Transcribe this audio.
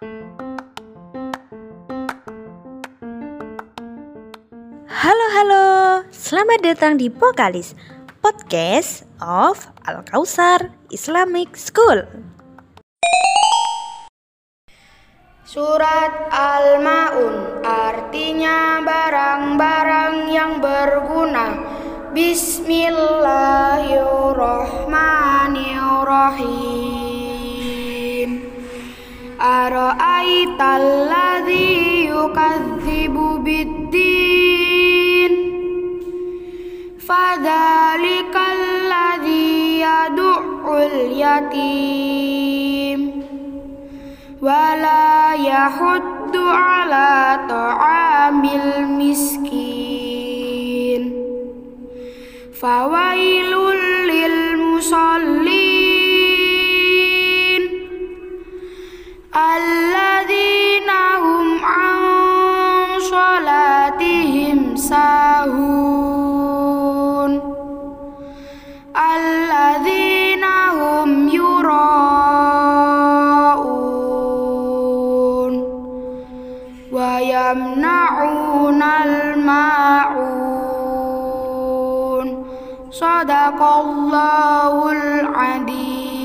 Halo halo, selamat datang di Pokalis Podcast of Al Kausar Islamic School. Surat Al-Maun artinya barang-barang yang berguna. Bismillahirrahmanirrahim. أرأيت الذي يكذب بالدين؟ فذلك الذي يدع اليتيم. ولا يحد على طعام المسكين. فويل للمصلين. الذين هم عن صلاتهم ساهون. الذين هم يراءون ويمنعون الماعون. صدق الله العظيم